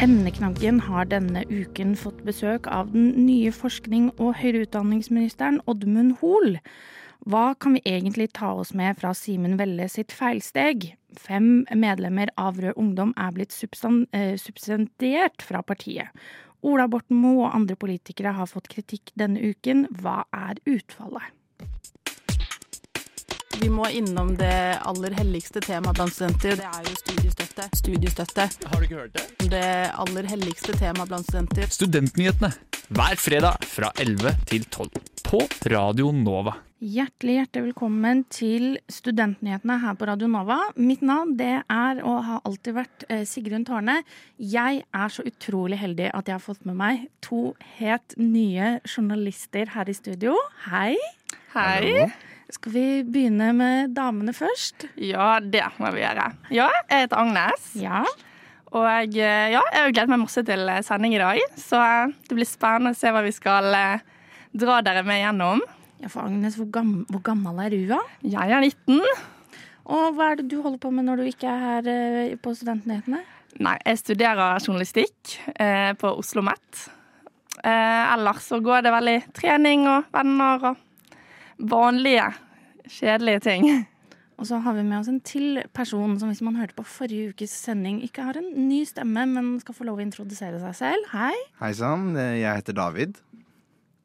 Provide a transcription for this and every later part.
Emneknaggen har denne uken fått besøk av den nye forskning- og høyere utdanningsministeren Oddmund Hoel. Hva kan vi egentlig ta oss med fra Simen Velle sitt feilsteg? Fem medlemmer av Rød Ungdom er blitt eh, subsidiert fra partiet. Ola Borten Moe og andre politikere har fått kritikk denne uken. Hva er utfallet? Vi må innom det aller helligste temaet blant studenter. Det er jo studiestøtte. Studiestøtte. Har du ikke hørt det? Det aller helligste temaet blant studenter. Studentnyhetene hver fredag fra 11 til 12 på Radio Nova. Hjertelig hjertelig velkommen til Studentnyhetene her på Radio Nova. Mitt navn det er og har alltid vært eh, Sigrun Tårne. Jeg er så utrolig heldig at jeg har fått med meg to helt nye journalister her i studio. Hei. Hei. Skal vi begynne med damene først? Ja, det må vi gjøre. Ja, jeg heter Agnes. Ja. Og jeg, ja, jeg har gledet meg masse til sending i dag. Så eh, det blir spennende å se hva vi skal eh, dra dere med gjennom. ja for Agnes, hvor, gam hvor gammel er du, da? Jeg er 19. Og hva er det du holder på med når du ikke er her eh, på Studentnyhetene? Nei, jeg studerer journalistikk eh, på Oslo OsloMet. Eh, ellers så går det veldig trening og venner og vanlige, kjedelige ting. Og så har vi med oss en til person som hvis man hørte på forrige ukes sending, ikke har en ny stemme, men skal få lov å introdusere seg selv. Hei. Hei sann, jeg heter David.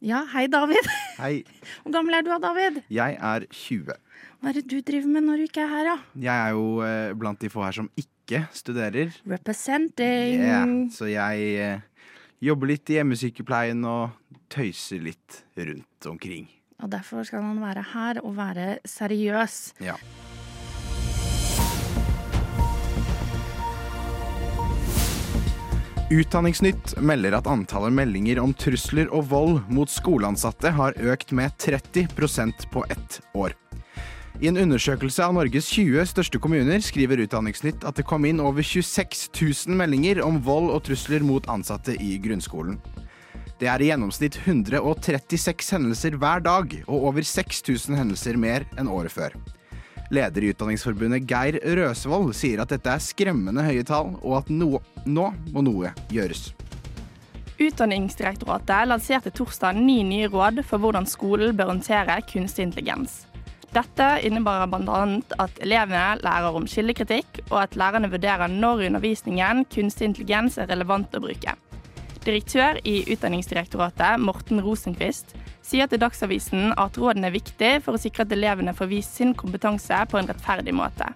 Ja, hei, David. Hei. Hvor gammel er du da, David? Jeg er 20. Hva er det du driver med når du ikke er her, da? Jeg er jo eh, blant de få her som ikke studerer. Representing. Yeah. Så jeg eh, jobber litt i hjemmesykepleien og tøyser litt rundt omkring. Og derfor skal han være her og være seriøs. Ja. Utdanningsnytt melder at antallet meldinger om trusler og vold mot skoleansatte har økt med 30% på ett år. I en undersøkelse av Norges 20 største kommuner skriver Utdanningsnytt at det kom inn over 26 000 meldinger om vold og trusler mot ansatte i grunnskolen. Det er i gjennomsnitt 136 hendelser hver dag, og over 6000 hendelser mer enn året før. Leder i Utdanningsforbundet Geir Røsevold sier at dette er skremmende høye tall, og at no nå må noe gjøres. Utdanningsdirektoratet lanserte torsdag ni nye råd for hvordan skolen bør håndtere kunstig intelligens. Dette innebærer bl.a. at elevene lærer om kildekritikk, og at lærerne vurderer når i undervisningen kunstig intelligens er relevant å bruke. Direktør i Utdanningsdirektoratet, Morten Rosenquist, sier til Dagsavisen at rådene er viktig for å sikre at elevene får vist sin kompetanse på en rettferdig måte.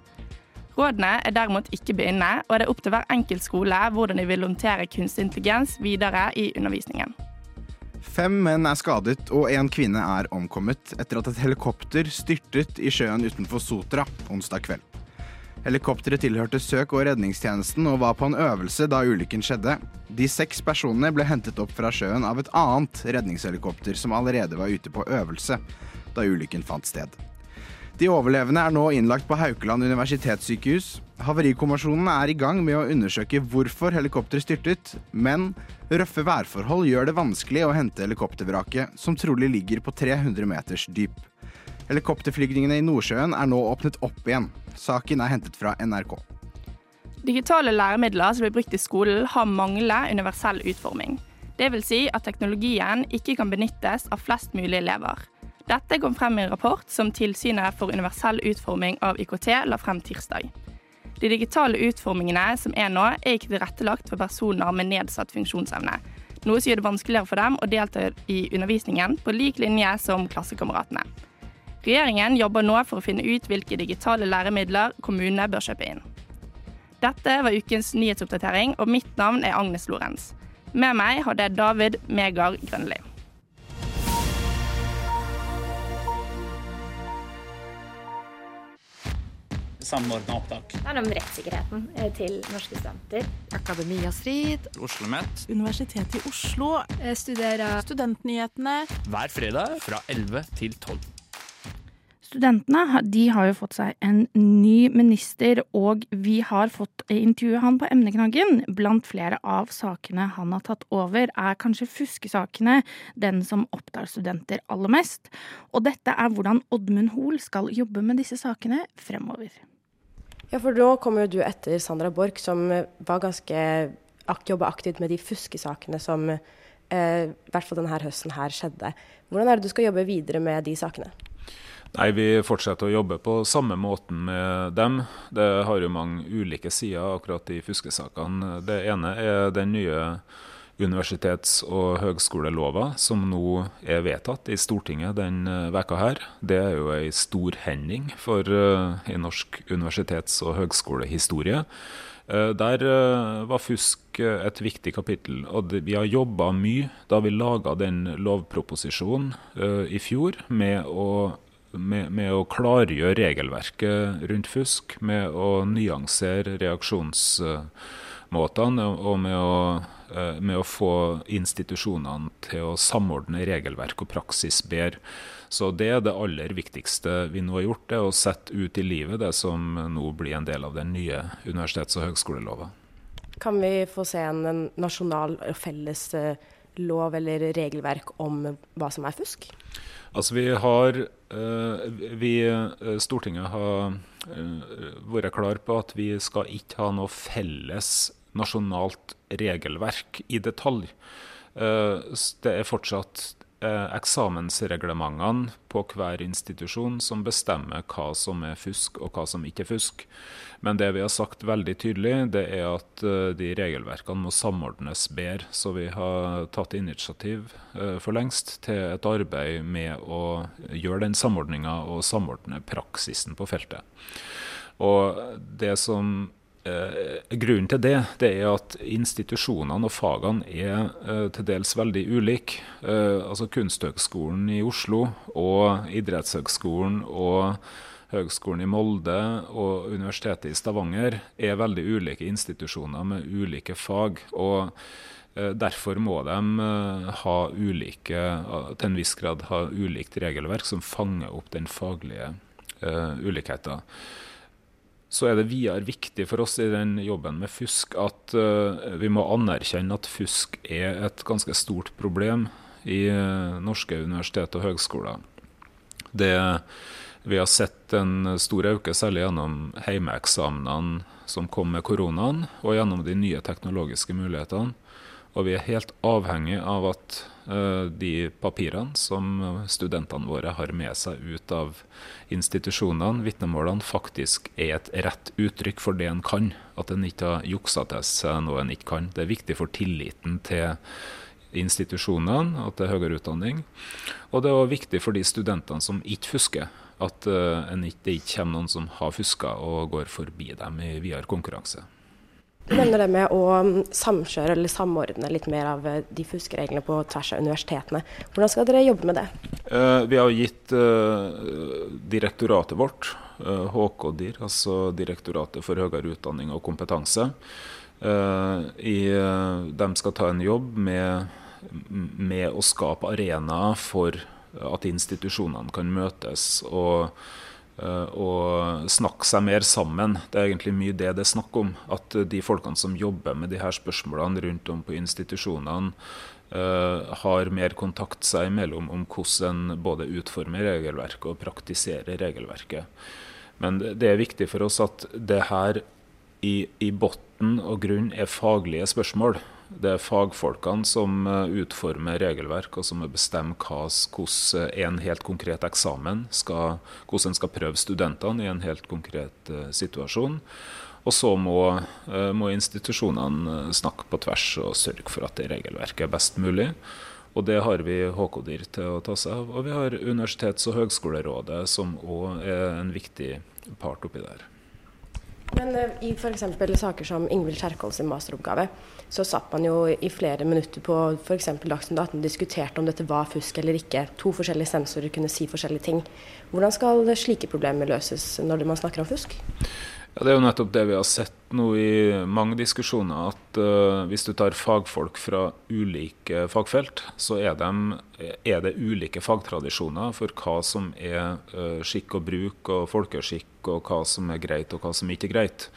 Rådene er derimot ikke bindende, og det er opp til hver enkelt skole hvordan de vil håndtere kunstig intelligens videre i undervisningen. Fem menn er skadet og en kvinne er omkommet etter at et helikopter styrtet i sjøen utenfor Sotra onsdag kveld. Helikopteret tilhørte søk- og redningstjenesten og var på en øvelse da ulykken skjedde. De seks personene ble hentet opp fra sjøen av et annet redningshelikopter som allerede var ute på øvelse da ulykken fant sted. De overlevende er nå innlagt på Haukeland universitetssykehus. Havarikommisjonen er i gang med å undersøke hvorfor helikopteret styrtet, men røffe værforhold gjør det vanskelig å hente helikoptervraket, som trolig ligger på 300 meters dyp. Helikopterflygningene i Nordsjøen er nå åpnet opp igjen. Saken er hentet fra NRK. Digitale læremidler som blir brukt i skolen, har manglet universell utforming. Vil si at teknologien ikke kan benyttes av flest mulig elever. Dette kom frem i en rapport som Tilsynet for universell utforming av IKT la frem tirsdag. De digitale utformingene som er nå, er ikke tilrettelagt for personer med nedsatt funksjonsevne, noe som gjør det vanskeligere for dem å delta i undervisningen på lik linje som klassekameratene. Regjeringen jobber nå for å finne ut hvilke digitale læremidler kommunene bør kjøpe inn. Dette var ukens nyhetsoppdatering, og mitt navn er Agnes Lorentz. Med meg hadde jeg David Megard Grønli. samordna opptak. Det handler om rettssikkerheten eh, til norske studenter. Akademia Strid, Oslo OsloMet Universitetet i Oslo, Jeg Studerer Studentnyhetene. Hver fredag fra 11 til 12. Studentene de har jo fått seg en ny minister, og vi har fått intervjue han på emneknaggen. Blant flere av sakene han har tatt over, er kanskje fuskesakene den som opptar studenter aller mest. Og dette er hvordan Oddmund Hoel skal jobbe med disse sakene fremover. Ja, for nå kommer jo du etter Sandra Borch, som var ganske jobba aktivt med de fuskesakene som eh, i hvert fall denne høsten her skjedde. Hvordan er det du skal jobbe videre med de sakene? Nei, Vi fortsetter å jobbe på samme måten med dem. Det har jo mange ulike sider, akkurat i fuskesakene. Det ene er den nye universitets- og høgskolelova som nå er vedtatt i Stortinget den eh, veka her. Det er jo ei storhending for uh, i norsk universitets- og høgskolehistorie. Uh, der var fusk et viktig kapittel. og Vi har jobba mye da vi laga den lovproposisjonen i fjor med å med, med, å klargjøre regelverket rundt fusk, med å nyansere reaksjonsmåtene og med å, eh, med å, få institusjonene til å samordne regelverk og praksis bedre. Så Det er det aller viktigste vi nå har gjort, det å sette ut i livet det som nå blir en del av den nye universitets- og høgskolelova. Kan vi få se en, en nasjonal felles eh, lov eller regelverk om hva som er fusk? Altså vi har eh, vi, eh, Stortinget har eh, vært klar på at vi skal ikke ha noe felles nasjonalt regelverk i detalj. Det er fortsatt eksamensreglementene på hver institusjon som bestemmer hva som er fusk og hva som ikke er fusk. Men det vi har sagt veldig tydelig, det er at uh, de regelverkene må samordnes bedre. Så vi har tatt initiativ uh, for lengst til et arbeid med å gjøre den samordninga og samordne praksisen på feltet. Og det som Grunnen til det, det er at institusjonene og fagene er til dels veldig ulike. altså Kunsthøgskolen i Oslo og Idrettshøgskolen og Høgskolen i Molde og Universitetet i Stavanger er veldig ulike institusjoner med ulike fag. og eh, Derfor må de eh, ha ulike, til en viss grad ha ulikt regelverk som fanger opp den faglige ulikheten. Så er det videre viktig for oss i den jobben med fusk at uh, vi må anerkjenne at fusk er et ganske stort problem i uh, norske universitet og høgskoler. Det vi har sett en stor økning, særlig gjennom heimeeksamene som kom med koronaen, og gjennom de nye teknologiske mulighetene. Og vi er helt avhengig av at de papirene som studentene våre har med seg ut av institusjonene, vitnemålene, faktisk er et rett uttrykk for det en kan. At en ikke har juksa til seg noe en ikke kan. Det er viktig for tilliten til institusjonene og til høyere utdanning. Og det er også viktig for de studentene som ikke fusker at uh, det ikke kommer noen som har fuska og går forbi dem i videre konkurranse. Du nevner det med å mm, samkjøre eller samordne litt mer av eh, de fuskereglene på tvers av universitetene. Hvordan skal dere jobbe med det? Uh, vi har gitt uh, direktoratet vårt, HKDIR, altså Direktoratet for høyere utdanning og kompetanse, i, de skal ta en jobb med, med å skape arenaer for at institusjonene kan møtes og, eh, og, snakke seg mer sammen. Det er egentlig mye det det er snakk om. At de folkene som jobber med de her spørsmålene rundt om på institusjonene, uh, har mer kontakt seg imellom om hvordan en både utformer regelverket og praktiserer regelverket. Men det er viktig for oss at det her i, i bunnen og grunn er faglige spørsmål. Det er fagfolkene som eh, utformer regelverk og som bestemmer hvordan en helt konkret eksamen skal, hvordan en skal prøve studentene i en helt konkret uh, situasjon. Og så må, må, institusjonene snakke på tvers og sørge for at det regelverket er best mulig. Og det har vi HK-DIR til å ta seg av. Og vi har Universitets- og høgskolerådet, som òg er en viktig part oppi der. Men uh, i f.eks. saker som Ingvild Kjerkol sin masteroppgave, så satt man jo i flere minutter på f.eks. Dagsnytt 18 og diskuterte om dette var fusk eller ikke. To forskjellige sensorer kunne si forskjellige ting. Hvordan skal slike problemer løses når man snakker om fusk? Ja, Det er jo nettopp det vi har sett nå i mange diskusjoner, at uh, hvis du tar fagfolk fra ulike fagfelt, så er, de, er det ulike fagtradisjoner for hva som er uh, skikk og bruk og folkeskikk, og hva som er greit og hva som ikke er greit.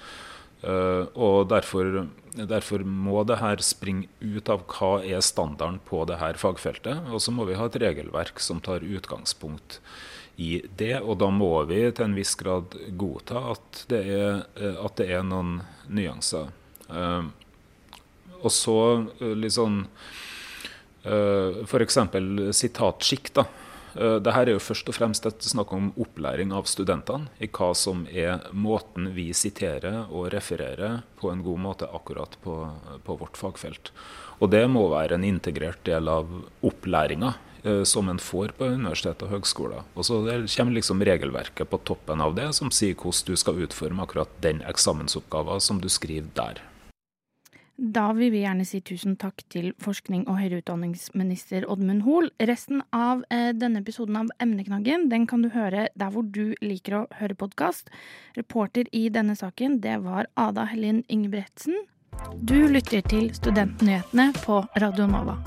Uh, og derfor, derfor, må det her springe ut av hva er standarden på det her fagfeltet. Og så må vi ha et regelverk som tar utgangspunkt i det. Og da må vi til en viss grad godta at det er, eh, at det er noen nyanser. Uh, og så uh, litt sånn uh, F.eks. sitatsjikt. da. Dette er jo først og fremst et snakk om opplæring av studentene i hva som er måten vi siterer og refererer på en god måte akkurat på, på vårt fagfelt. Og det må være en integrert del av opplæringa Eh, som en får på universitet og høgskoler. Og så kommer liksom regelverket på toppen av det, som sier hvordan du skal utforme akkurat den eksamensoppgaven som du skriver der. Da vil vi gjerne si tusen takk til forskning- og høyere utdanningsminister Oddmund Hoel. Resten av eh, denne episoden av Emneknaggen den kan du høre der hvor du liker å høre podkast. Reporter i denne saken det var Ada Hellin Ingebretsen. Du lytter til Studentnyhetene på Radio Nova.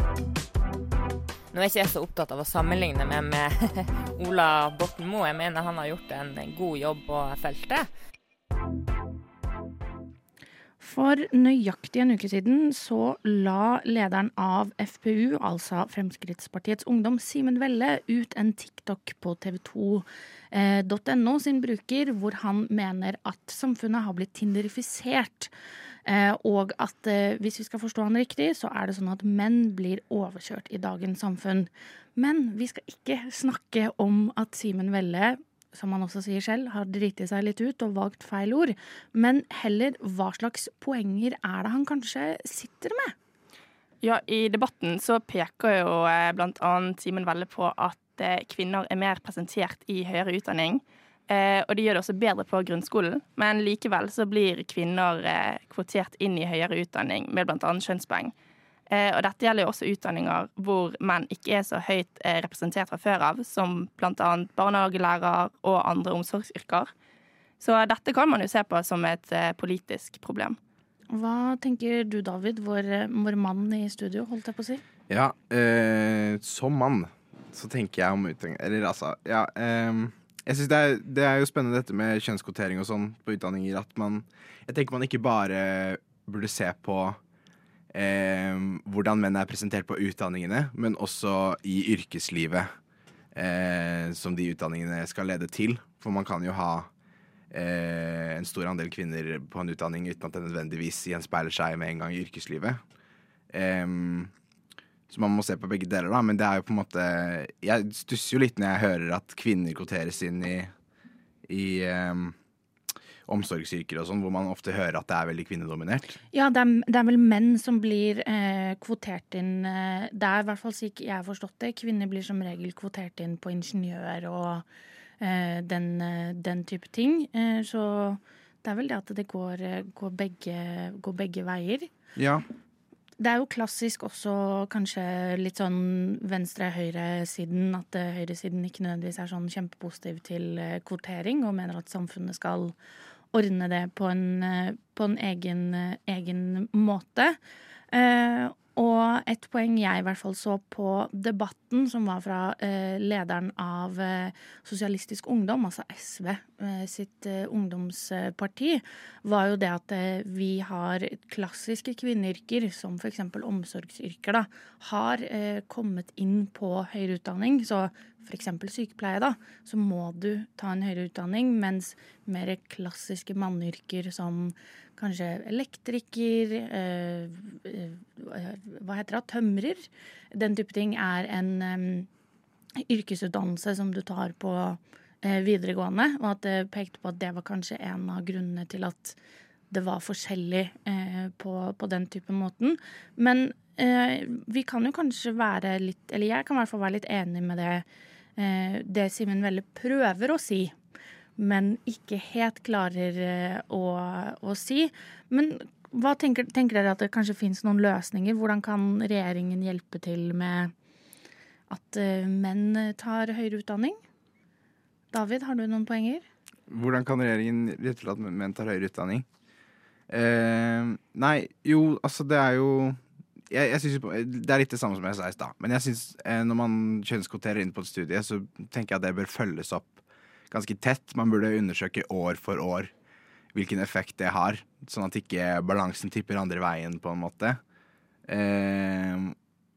Nå er ikke jeg så opptatt av å sammenligne meg med Ola Borten Moe. Jeg mener han har gjort en god jobb på feltet. For nøyaktig en uke siden så la lederen av FPU, altså Fremskrittspartiets Ungdom, Simen Velle, ut en TikTok på tv2.no eh, sin bruker, hvor han mener at samfunnet har blitt tinderifisert. Eh, og at eh, hvis vi skal forstå han riktig, så er det sånn at menn blir overkjørt i dagens samfunn. Men vi skal ikke snakke om at Simen Velle som han også sier selv, har driti seg litt ut og valgt feil ord. Men heller hva slags poenger er det han kanskje sitter med? Ja, I debatten så peker jo eh, bl.a. Simen Velle på at kvinner er mer presentert i høyere utdanning. Eh, og de gjør det også bedre på grunnskolen, men likevel så blir kvinner eh, kvotert inn i høyere utdanning med bl.a. kjønnspoeng. Eh, og dette gjelder jo også utdanninger hvor menn ikke er så høyt eh, representert fra før av, som bl.a. barnehagelærer og andre omsorgsyrker. Så dette kan man jo se på som et eh, politisk problem. Hva tenker du, David, vår, eh, vår mann i studio, holdt jeg på å si? Ja, som mann så tenker jeg om utdanning Eller altså, ja jeg synes det er, det, er, jo spennende dette med kjønnskvotering og sånn på utdanninger. At man Jeg tenker man ikke bare burde se på eh, hvordan menn er presentert på utdanningene, men også i yrkeslivet eh, som de utdanningene skal lede til. For man kan jo ha eh, en stor andel kvinner på en utdanning uten at det nødvendigvis gjenspeiler seg med en gang i yrkeslivet. Um, så man må se på begge deler, da. Men det er jo på en måte Jeg stusser jo litt når jeg hører at kvinner kvoteres inn i, i um, omsorgsyrker og sånn, hvor man ofte hører at det er veldig kvinnedominert. Ja, det er, det er vel menn som blir eh, kvotert inn eh, Det er i hvert fall slik jeg har forstått det. Kvinner blir som regel kvotert inn på ingeniør og eh, den, eh, den, type ting. Eh, så det er vel det at det går, eh, går, begge, går begge veier. Ja. Det er jo klassisk også kanskje litt sånn venstre-høyre-siden, at uh, høyresiden ikke nødvendigvis er sånn kjempepositiv til uh, kvotering og mener at samfunnet skal ordne det på en, uh, på en egen, egen, måte. Og et poeng jeg i hvert fall så på debatten, som var fra eh, lederen av eh, Sosialistisk Ungdom, altså SV eh, sitt eh, ungdomsparti, var jo det at eh, vi har klassiske kvinneyrker, som f.eks. omsorgsyrker, da, har eh, kommet inn på høyere utdanning. Så f.eks. sykepleie, da, så må du ta en høyere utdanning, mens mer klassiske manneyrker som kanskje elektriker, øh, øh, hva heter det, tømrer, den type ting, er en um, yrkesutdannelse som du tar på uh, videregående, og at det pekte på at det var kanskje en av grunnene til at det var forskjellig på, den type måten. Men vi kan jo kanskje være litt, eller jeg kan i hvert fall være litt enig med det, det Simen Velle prøver å si men ikke helt klarer eh, å, å si. Men hva tenker, tenker, dere at det kanskje finnes noen løsninger? Hvordan kan regjeringen hjelpe til med at uh, menn tar høyere utdanning? David, har du noen poenger? Hvordan kan regjeringen hjelpe til at menn tar høyere utdanning? Eh, nei, jo, altså det er jo jeg, jeg synes, Det er litt det samme som jeg sa i stad. Men jeg synes, eh, når man kjønnskvoterer inn på et studie, så tenker jeg at det bør følges opp ganske tett. Man burde undersøke år for år hvilken effekt det har, sånn at ikke balansen tipper andre veien, på en måte. Eh,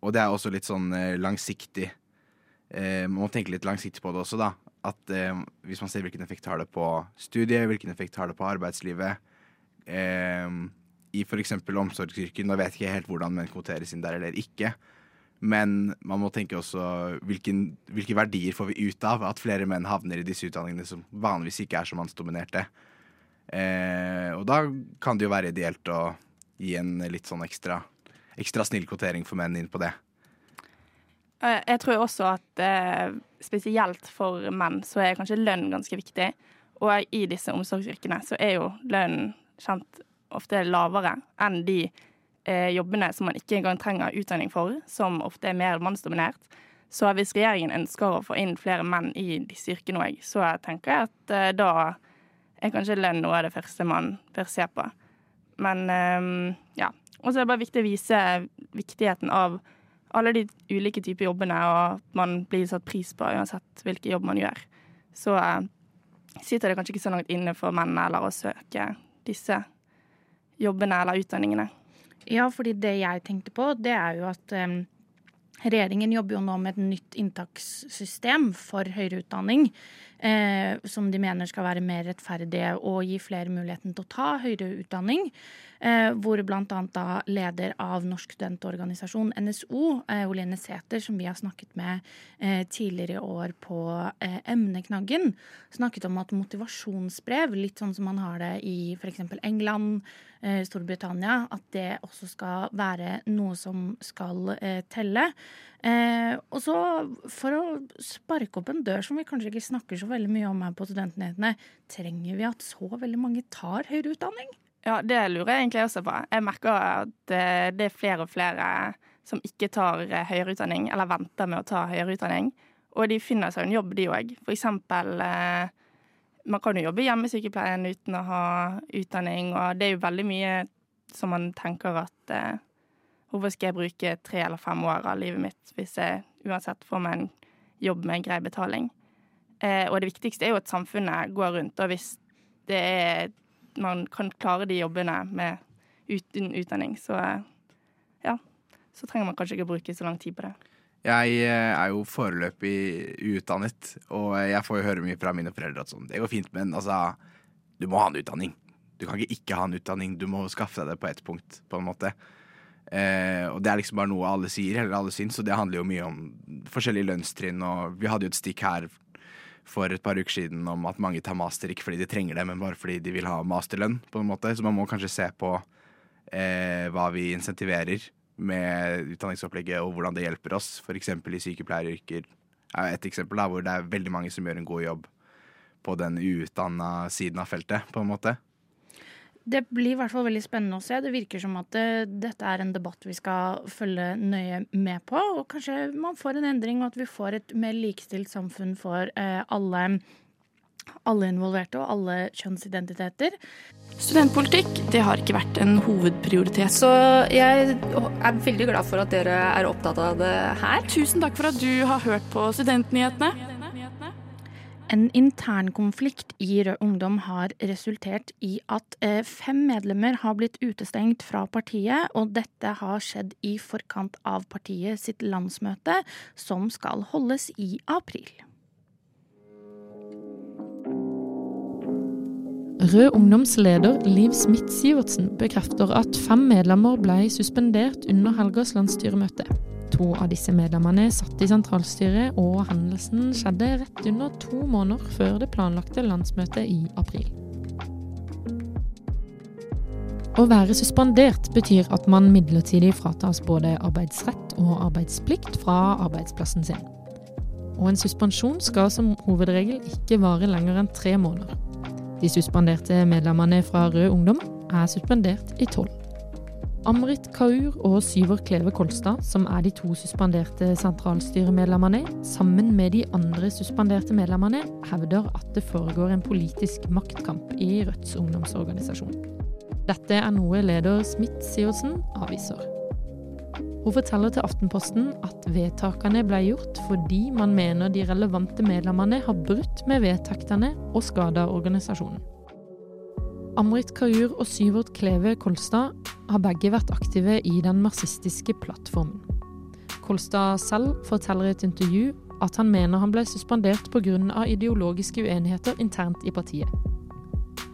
og det er også litt sånn eh, langsiktig. Eh, man må tenke litt langsiktig på det også, da. At eh, hvis man ser hvilken effekt har det på studiet, hvilken effekt har det på arbeidslivet eh, i f.eks. omsorgsyrker Nå vet jeg ikke helt hvordan menn kvoteres inn der eller ikke. Men man må tenke også hvilken, hvilke verdier får vi ut av at flere menn havner i disse utdanningene som vanligvis ikke er så mannsdominerte. Eh, og da kan det jo være ideelt å gi en litt sånn ekstra, ekstra snill kvotering for menn inn på det. Eh, jeg tror også at eh, spesielt for menn så er kanskje lønn ganske viktig. Og i disse omsorgsyrkene så er jo lønnen kjent ofte er lavere enn de eh, jobbene som man ikke engang trenger utdanning for, som ofte er mer mannsdominert. Så hvis regjeringen ønsker å få inn flere menn i disse yrkene òg, så tenker jeg at eh, da er kanskje lønn noe av det første man bør se på. Men eh, ja. Og så er det bare viktig å vise viktigheten av alle de ulike typer jobbene, og at man blir satt pris på uansett hvilken jobb man gjør. Så eh, sitter det kanskje ikke så langt inne for menn eller å søke disse jobbene eller utdanningene. Ja, fordi det jeg tenkte på, det er jo at um, regjeringen jobber jo nå med et nytt inntakssystem for høyere utdanning. Eh, som de mener skal være mer rettferdige og gi flere muligheten til å ta høyere utdanning. Eh, hvor bl.a. leder av Norsk studentorganisasjon, NSO, eh, Olene Sæther, som vi har snakket med eh, tidligere i år på eh, emneknaggen, snakket om at motivasjonsbrev, litt sånn som man har det i f.eks. England, eh, Storbritannia, at det også skal være noe som skal eh, og så, for å sparke opp en dør som vi kanskje ikke snakker så veldig mye om her på Studentnyhetene, trenger vi at så veldig mange tar høyere utdanning? Ja, det lurer jeg egentlig også på. Jeg merker at eh, det er flere og flere som ikke tar eh, høyere utdanning, eller venter med å ta høyere utdanning. Og de finner seg en jobb, de òg. For eksempel eh, Man kan jo jobbe i hjemmesykepleien uten å ha utdanning, og det er jo veldig mye som man tenker at Hvorfor skal jeg bruke tre eller fem år av livet mitt hvis jeg uansett får meg en jobb med grei betaling? og det viktigste er jo at samfunnet går rundt, og hvis det er man kan klare de jobbene med uten utdanning, så ja. Så trenger man kanskje ikke å bruke så lang tid på det. Jeg eh, er jo foreløpig uutdannet, og jeg får jo høre mye fra mine foreldre at sånn, det går fint, men altså, du må ha en utdanning. Du kan ikke ikke ha en utdanning, du må skaffe deg det på ett punkt, på en måte. Eh, og det er liksom bare noe alle sier, eller alle syns, og det handler jo mye om forskjellige lønnstrinn, og vi hadde jo et stikk her for et par uker siden om at mange tar master ikke fordi de trenger det, men bare fordi de vil ha masterlønn. på en måte. Så man må kanskje se på eh, hva vi insentiverer med utdanningsopplegget, og hvordan det hjelper oss. F.eks. i sykepleieryrker er et eksempel da, hvor det er veldig mange som gjør en god jobb på den uutdanna siden av feltet, på en måte det blir i hvert fall veldig spennende å se. Det virker som at det, eh, dette er en debatt vi skal følge nøye med på. Og kanskje man får en endring, og at vi får et mer likestilt samfunn for eh, alle, alle involverte og alle kjønnsidentiteter. Studentpolitikk det har ikke vært en hovedprioritet. Så jeg er veldig glad for at dere er opptatt av det her. Tusen takk for at du har hørt på Studentnyhetene. En internkonflikt i Rød Ungdom har resultert i at eh, fem medlemmer har blitt utestengt fra partiet, og dette har skjedd i forkant av partiet sitt landsmøte, som skal holdes i april. Rød Ungdoms leder Liv Smith-Sivertsen bekrefter at fem medlemmer ble suspendert under helgas landsstyremøte. To av disse medlemmene satt i sentralstyret, og hendelsen skjedde rett under to måneder før det planlagte landsmøtet i april. Å være suspendert betyr at man midlertidig fratas både arbeidsrett og arbeidsplikt fra arbeidsplassen sin. Og en suspensjon skal som hovedregel ikke vare lenger enn tre måneder. De suspenderte medlemmene fra Rød Ungdom er suspendert i tolv. Amrit Kaur og Syver Kleve Kolstad, som er de to suspenderte sentralstyremedlemmene, sammen med de andre suspenderte medlemmene, hevder at det foregår en politisk maktkamp i Rødts ungdomsorganisasjon. Dette er noe leder Smith-Sivertsen avviser. Hun forteller til Aftenposten at vedtakene ble gjort fordi man mener de relevante medlemmene har brutt med vedtektene og skada organisasjonen. Amrit Kaur og Syvert Kleve Kolstad har begge vært aktive i den marxistiske plattformen. Kolstad selv forteller i et intervju at han mener han ble suspendert pga. ideologiske uenigheter internt i partiet.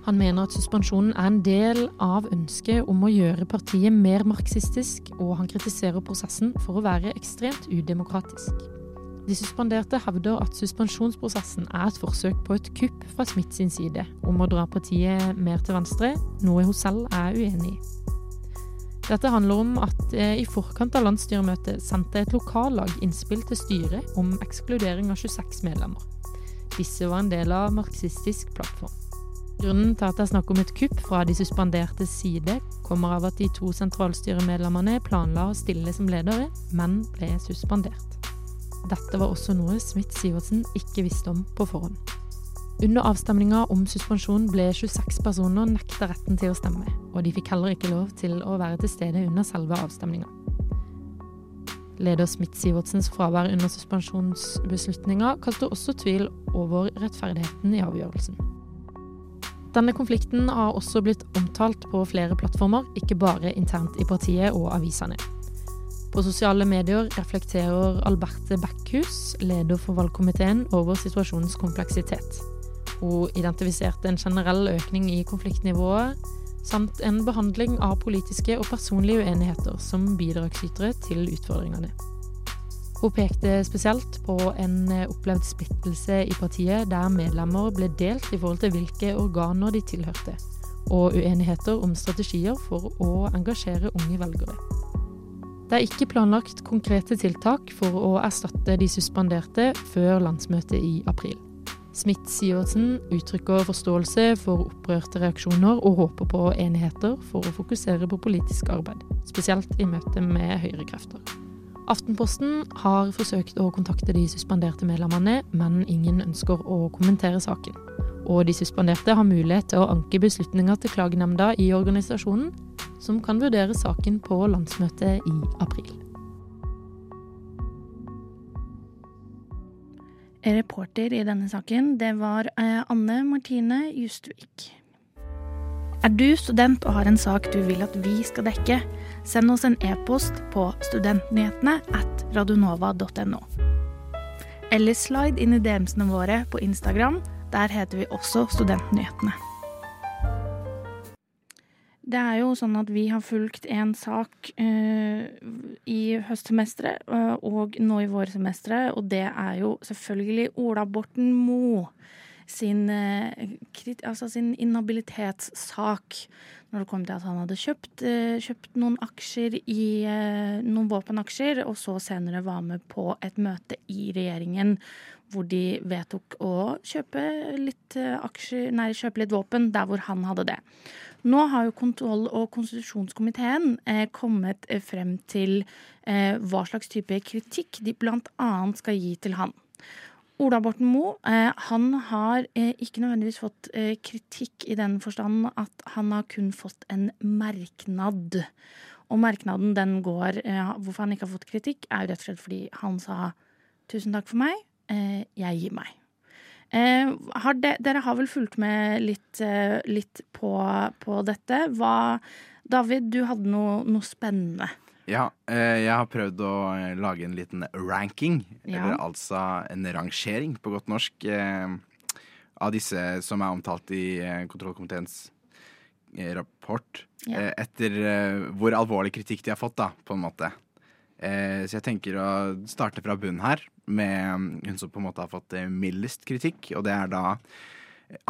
Han mener at suspensjonen er en del av ønsket om å gjøre partiet mer marxistisk, og han kritiserer prosessen for å være ekstremt udemokratisk. De suspenderte hevder at suspensjonsprosessen er et forsøk på et kupp fra Smith sin side om å dra partiet mer til venstre, noe hun selv er uenig i. Dette handler om at i forkant av landsstyremøtet sendte et lokallag innspill til styret om ekskludering av 26 medlemmer. Disse var en del av marxistisk plattform. Grunnen til at det er snakk om et kupp fra de suspenderte side, kommer av at de to sentralstyremedlemmene planla å stille som ledere, men ble suspendert. Dette var også noe Smith-Sivertsen ikke visste om på forhånd. Under avstemninga om suspensjon ble 26 personer nekta retten til å stemme, og de fikk heller ikke lov til å være til stede under selve avstemninga. Leder Smith-Sivertsens fravær under suspensjonsbeslutninga kaster også tvil over rettferdigheten i avgjørelsen. Denne konflikten har også blitt omtalt på flere plattformer, ikke bare internt i partiet og avisene. På sosiale medier reflekterer Alberte Backhus, leder for valgkomiteen, over situasjonens kompleksitet. Hun identifiserte en generell økning i konfliktnivået, samt en behandling av politiske og personlige uenigheter som bidragsytere til utfordringene. Hun pekte spesielt på en opplevd splittelse i partiet der medlemmer ble delt i forhold til hvilke organer de tilhørte, og uenigheter om strategier for å engasjere unge velgere. Det er ikke planlagt konkrete tiltak for å erstatte de suspenderte før landsmøtet i april. Smith-Sivertsen uttrykker forståelse for opprørte reaksjoner og håper på enigheter for å fokusere på politisk arbeid, spesielt i møte med høyrekrefter. Aftenposten har forsøkt å kontakte de suspenderte medlemmene, men ingen ønsker å kommentere saken. Og de suspenderte har mulighet til å anke beslutninger til klagenemnda i organisasjonen, som kan vurdere saken på landsmøtet i april. Reporter i denne saken, det var eh, Anne Martine Justvik. Er du student og har en sak du vil at vi skal dekke, send oss en e-post på studentnyhetene at radionova.no. Eller slide inn i DM-ene våre på Instagram. Der heter vi også Studentnyhetene. Det er jo sånn at vi har fulgt en sak uh, i høstsemesteret uh, og nå i vårsemesteret, og det er jo selvfølgelig Ola Borten Moe sin, uh, altså sin inhabilitetssak. Når det kom til at han hadde kjøpt, kjøpt noen aksjer i noen våpenaksjer, og så senere var med på et møte i regjeringen hvor de vedtok å kjøpe litt aksjer, nei, kjøpe litt våpen der hvor han hadde det. Nå har jo kontroll- og konstitusjonskomiteen eh, kommet eh, frem til eh, hva slags type kritikk de bl.a. skal gi til han. Ola Borten Moe eh, han har eh, ikke nødvendigvis fått eh, kritikk i den forstand at han har kun fått en merknad. Og merknaden den går Hvorfor han ikke har fått kritikk, er jo rett og slett fordi han sa tusen takk for meg, jeg gir meg. Eh, har de, dere har vel fulgt med litt, eh, litt på, på, dette. Hva, David, du hadde noe, noe spennende. Ja, eh, jeg har prøvd å eh, lage en liten ranking, ja. eller altså en rangering på godt norsk, eh, av disse som er omtalt i kontrollkomiteens rapport. Ja. etter hvor alvorlig kritikk de har fått, da, på en måte. så jeg tenker å starte fra bunnen her med hun som på en måte har fått eh, mildest kritikk, og det er da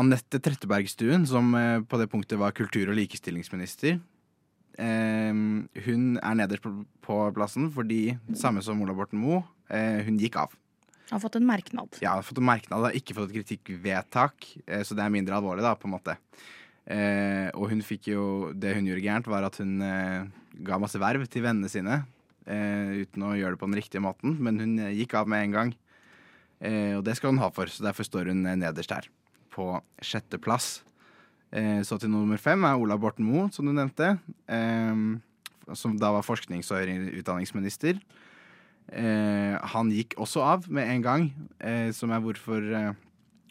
Anette Trettebergstuen, som eh, på det punktet var kultur- og likestillingsminister. Hun er nederst på plassen fordi, samme som Ola Borten Moe, eh, hun gikk av. Har fått en merknad. Ja, har fått en merknad, har ikke fått et kritikkvedtak, så det er mindre alvorlig, da, på en måte. og hun fikk jo Det hun gjorde gærent, var at hun ga masse verv til vennene sine eh, uten å gjøre det på den riktige måten. Men hun eh, gikk av med en gang, eh, og det skal hun ha for. Så derfor står hun eh, nederst her, på sjetteplass. Eh, så til nummer fem er Ola Borten Moe, som du nevnte. Eh, som da var forsknings- og utdanningsminister. Eh, han gikk også av med en gang, eh, som er hvorfor eh,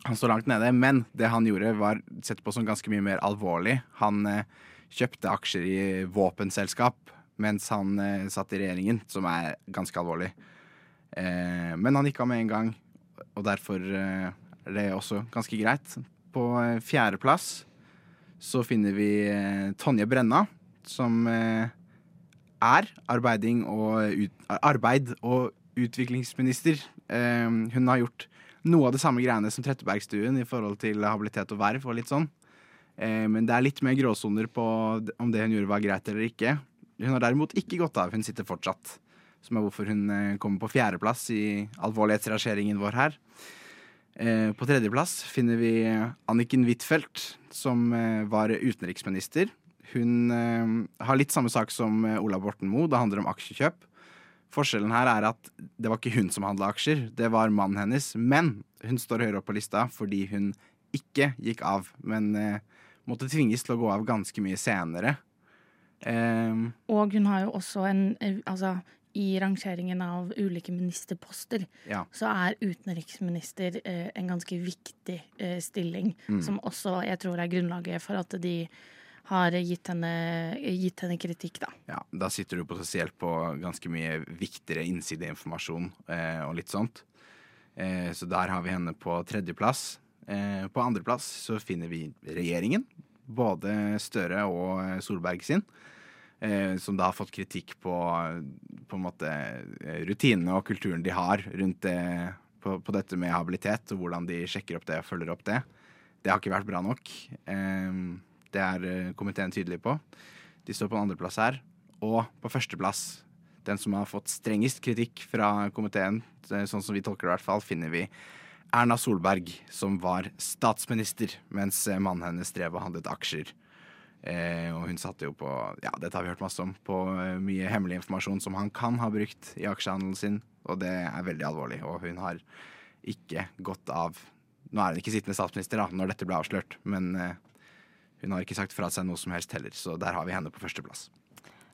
han står langt nede. Men det han gjorde, var sett på som ganske mye mer alvorlig. Han eh, kjøpte aksjer i våpenselskap mens han eh, satt i regjeringen, som er ganske alvorlig. Eh, men han gikk av med en gang, og derfor eh, er det også ganske greit. På eh, fjerdeplass så finner vi eh, Tonje Brenna, som eh, er og ut, arbeid og utviklingsminister. Hun har gjort noe av det samme greiene som Trettebergstuen i forhold til habilitet og verv og litt sånn. Men det er litt mer gråsoner på om det hun gjorde var greit eller ikke. Hun har derimot ikke gått av, hun sitter fortsatt. Som er hvorfor hun eh, kommer på fjerdeplass i alvorlighetsrangeringen vår her. Eh, på tredjeplass finner vi Anniken Huitfeldt, som eh, var utenriksminister. Hun har litt samme sak som Ola Borten Moe. Det handler om aksjekjøp. Forskjellen her er at det var ikke hun som handla aksjer, det var mannen hennes. Men hun står høyere opp på lista fordi hun ikke gikk av, men måtte tvinges til å gå av ganske mye senere. Eh, Og hun har jo også en eh, Altså, i rangeringen av ulike ministerposter, Ja. så er utenriksminister eh, en ganske viktig eh, stilling, Mm. som også jeg tror er grunnlaget for at de har gitt henne, gitt henne kritikk, da. Ja, da sitter du potensielt på ganske mye viktigere innsideinformasjon eh, og litt sånt. Eh, så der har vi henne på tredjeplass. Eh, på andreplass så finner vi regjeringen. Både Støre og eh, Solberg sin. Eh, som da har fått kritikk på, på eh, rutinene og kulturen de har rundt det, på, på dette med habilitet, og hvordan de sjekker opp det og følger opp det. Det har ikke vært bra nok. Eh, det er komiteen tydelig på. De står på en andreplass her. Og på førsteplass, den som har fått strengest kritikk fra komiteen, sånn som vi tolker det i hvert fall, finner vi Erna Solberg, som var statsminister mens eh, mannen hennes drev og handlet aksjer. Eh, og hun satte jo på Ja, dette har vi hørt masse om. På eh, mye hemmelig informasjon som han kan ha brukt i aksjehandelen sin. Og det er veldig alvorlig. Og hun har ikke gått av Nå er hun ikke sittende statsminister da, når dette ble avslørt, men eh, hun har ikke sagt fra seg noe som helst heller. Så der har vi henne på førsteplass.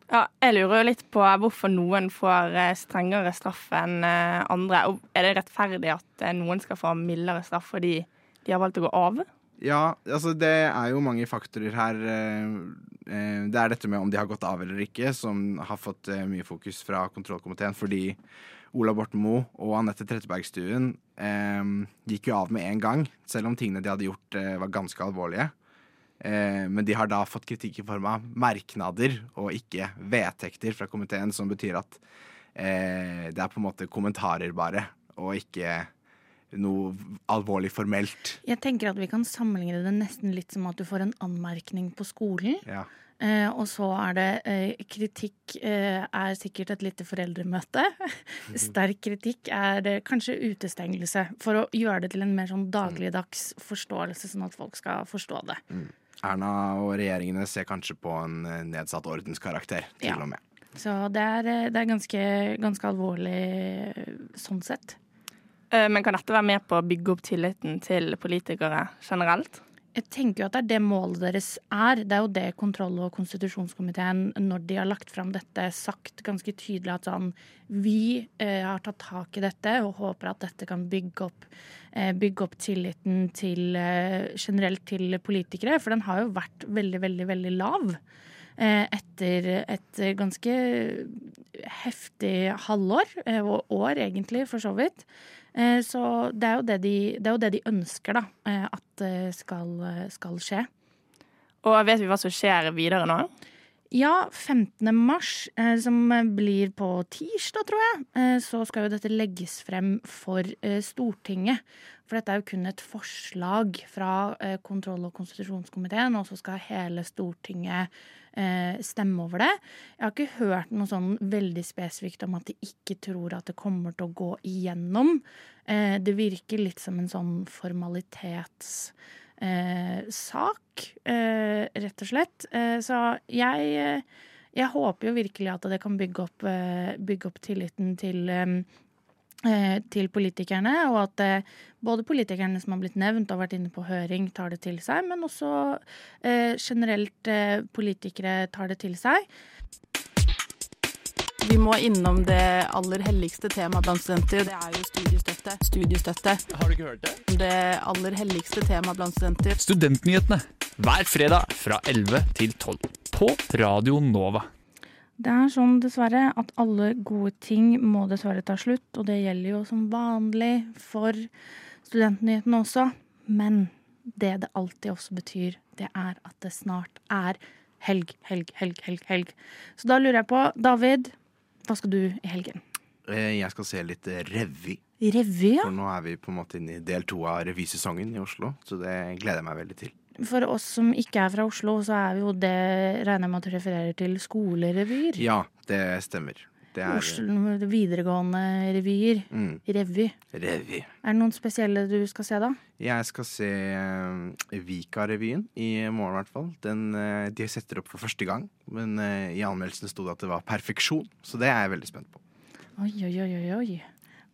Ja, jeg lurer litt på hvorfor noen får eh, strengere straff enn eh, andre. Og er det rettferdig at eh, noen skal få mildere straff fordi de har valgt å gå av? Ja, altså det er jo mange faktorer her. Det er dette med om de har gått av eller ikke, som har fått mye fokus fra kontrollkomiteen. Fordi Ola Borten Moe og Anette Trettebergstuen gikk jo av med en gang, selv om tingene de hadde gjort var ganske alvorlige. Eh, men de har da fått kritikk i form av merknader og ikke vedtekter fra komiteen, som betyr at eh, det er på en måte kommentarer bare, og ikke noe alvorlig formelt. Jeg tenker at vi kan sammenligne det nesten litt som at du får en anmerkning på skolen. Ja. Eh, og så er det eh, kritikk eh, er sikkert et lite foreldremøte. Sterk kritikk er kanskje utestengelse. For å gjøre det til en mer sånn dagligdags forståelse, sånn at folk skal forstå det. Erna og regjeringene ser kanskje på en eh, nedsatt ordenskarakter, til Ja. og med. Så det er, eh, det er ganske, ganske alvorlig eh, sånn sett. Eh, Men kan dette være med på å bygge opp tilliten til politikere generelt? Jeg tenker jo at det er det målet deres er. Det er jo det kontroll- og konstitusjonskomiteen, når de har lagt fram dette, sagt ganske tydelig at sånn Vi eh, har tatt tak i dette og håper at dette kan bygge opp, eh, bygge opp tilliten til eh, generelt til politikere. For den har jo vært veldig, veldig, veldig lav. eh, Etter et ganske heftig halvår, eh, og år egentlig, for så vidt. Eh, Så det er jo det de, det jo det de ønsker, da. eh, At skal, skal skje. Og vet vi hva som skjer videre nå? Ja, 15. mars, eh, som blir på tirsdag, tror jeg, eh, så skal jo dette legges frem for eh, Stortinget. For dette er jo kun et forslag fra eh, kontroll- og konstitusjonskomiteen, og så skal hele Stortinget eh, stemme over det. Jeg har ikke hørt noe sånn veldig spesifikt om at de ikke tror at det kommer til å gå igjennom. Eh, det virker litt som en sånn formalitets eh, sak, eh, rett og slett. Eh, så jeg, eh, jeg håper jo virkelig at det kan bygge opp, eh, bygge opp tilliten til til politikerne, og at både politikerne som har blitt nevnt og vært inne på høring, tar det til seg, men også generelt politikere tar det til seg. Vi må innom det aller helligste temaet blant studenter. Det er jo studiestøtte. Studiestøtte. Har du ikke hørt det? Det aller helligste temaet blant studenter. Studentnyhetene hver fredag fra 11 til 12 på Radio Nova. Det er sånn dessverre at alle gode ting må dessverre ta slutt, og det gjelder jo som vanlig for studentnyhetene også. Men det det alltid også betyr, det er at det snart er helg, helg, helg, helg. helg. Så da lurer jeg på, David, hva skal du i helgen? Eh, Jeg skal se litt revy. Revy, ja. For nå er vi på en måte inne i del to av revysesongen i Oslo, så det gleder jeg meg veldig til. For oss som ikke er fra Oslo, så er jo det regner jeg med at du refererer til skolerevyer. Ja, det stemmer. Det er Oslo, videregående revyer. Mm. Revy. revy. Er det noen spesielle du skal se, da? Jeg skal se uh, Vika-revyen i morgen, i hvert fall. Den, uh, de setter opp for første gang. Men uh, i anmeldelsen sto det at det var perfeksjon, så det er jeg veldig spent på. Oi, oi, oi, oi.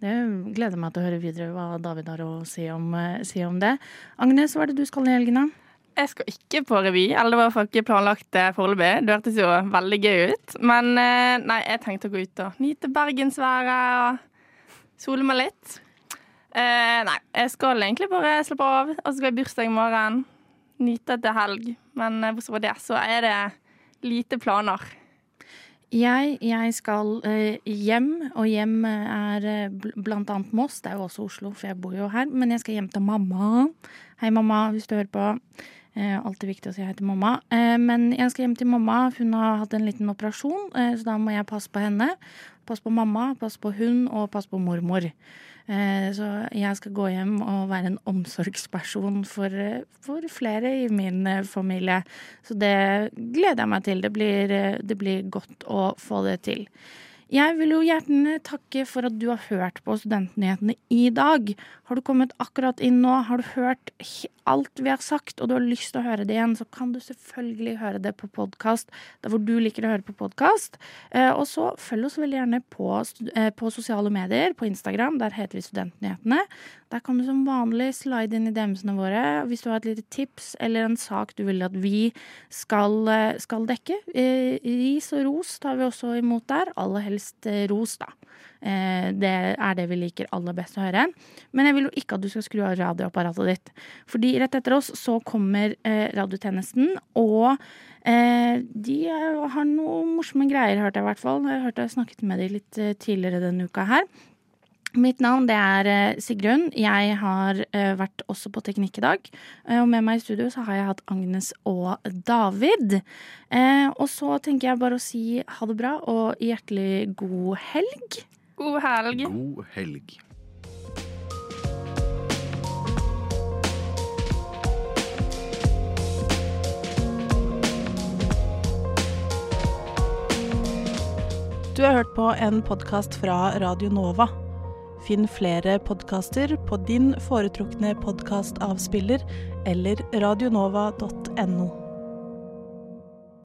Det gleder meg til å høre videre hva David har å si om, si om det. Agnes, hva er det du skal i helgen, da? Jeg skal ikke på revy, eller det var fall ikke planlagt det foreløpig. Det hørtes jo veldig gøy ut. Men eh, nei, jeg tenkte å gå ut og nyte bergensværet og sole meg litt. Eh, nei, jeg skal egentlig bare slappe av. Og så skal jeg bursdag i morgen. Nyte etter helg. Men eh, bortsett fra det, så er det lite planer. Jeg, jeg skal eh, hjem, og hjem er eh, blant annet Moss. Det er jo også Oslo, for jeg bor jo her. Men jeg skal hjem til mamma. Hei, mamma, hvis du hører på. Eh, alltid viktig å si hei til mamma. Eh, men jeg skal hjem til mamma. Hun har hatt en liten operasjon, eh, så da må jeg passe på henne. Passe på mamma, passe på hun og passe på mormor. Eh, så jeg skal gå hjem og være en omsorgsperson for, eh, for flere i min eh, familie. Så det gleder jeg meg til. Det blir, det blir godt å få det til. Jeg vil jo gjerne takke for at du har hørt på Studentnyhetene i dag. Har du kommet akkurat inn nå, har du hørt alt vi har sagt, og du har lyst til å høre det igjen, så kan du selvfølgelig høre det på podkast der hvor du liker å høre på podkast. Eh, og så følg oss veldig gjerne på, eh, på sosiale medier, på Instagram. Der heter vi Studentnyhetene. Der kan du som vanlig slide inn i DM-ene våre hvis du har et lite tips eller en sak du vil at vi skal, eh, skal dekke. Ris og ros tar vi også imot der. Alle helst eh, ros, da. Eh, det er det vi liker aller best å høre. Men jeg vil jo ikke at du skal skru av radioapparatet ditt. Fordi rett etter oss så kommer eh, radiotjenesten, og de har noen morsomme greier, hørte jeg i hvert fall. Jeg jeg snakket med de litt tidligere denne uka her. Mitt navn det er eh, Sigrun. Jeg har eh, vært også på Teknikk i dag. Eh, og med meg i studio så har jeg hatt Agnes og David. Eh, og så tenker jeg bare å si ha det bra og hjertelig god helg. God helg. God helg. Du har hørt på en podkast fra Radio Nova. Finn flere podkaster på din foretrukne podkastavspiller eller radionova.no.